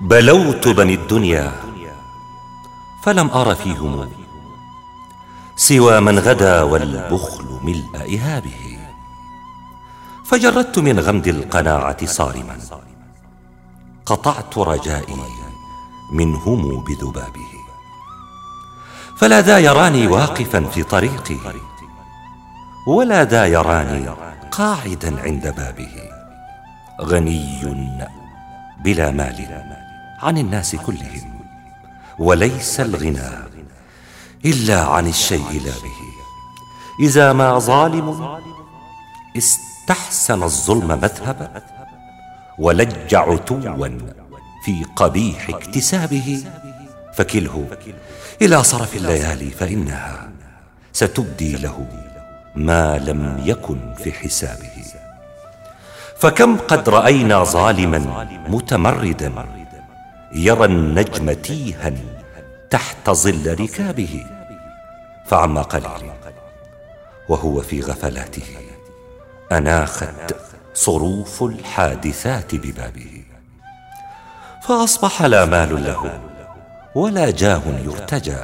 بلوت بني الدنيا فلم أر فيهم سوى من غدا والبخل ملء إهابه فجردت من غمد القناعة صارما قطعت رجائي منهم بذبابه فلا ذا يراني واقفا في طريقي ولا ذا يراني قاعدا عند بابه غني بلا مال. عن الناس كلهم وليس الغنى إلا عن الشيء لا به. إذا ما ظالم استحسن الظلم مذهبا ولج عتوا في قبيح اكتسابه فكله إلى صرف الليالي فإنها ستبدي له ما لم يكن في حسابه. فكم قد رأينا ظالما متمردا يرى النجم تيها تحت ظل ركابه فعما قليل وهو في غفلاته. أناخت صروف الحادثات ببابه. فأصبح لا مال له ولا جاه يرتجى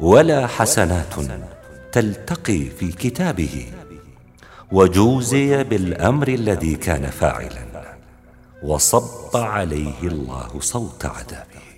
ولا حسنات تلتقي في كتابه. وجوزي بالأمر الذي كان فاعلا. وصب عليه الله صوت عذابه.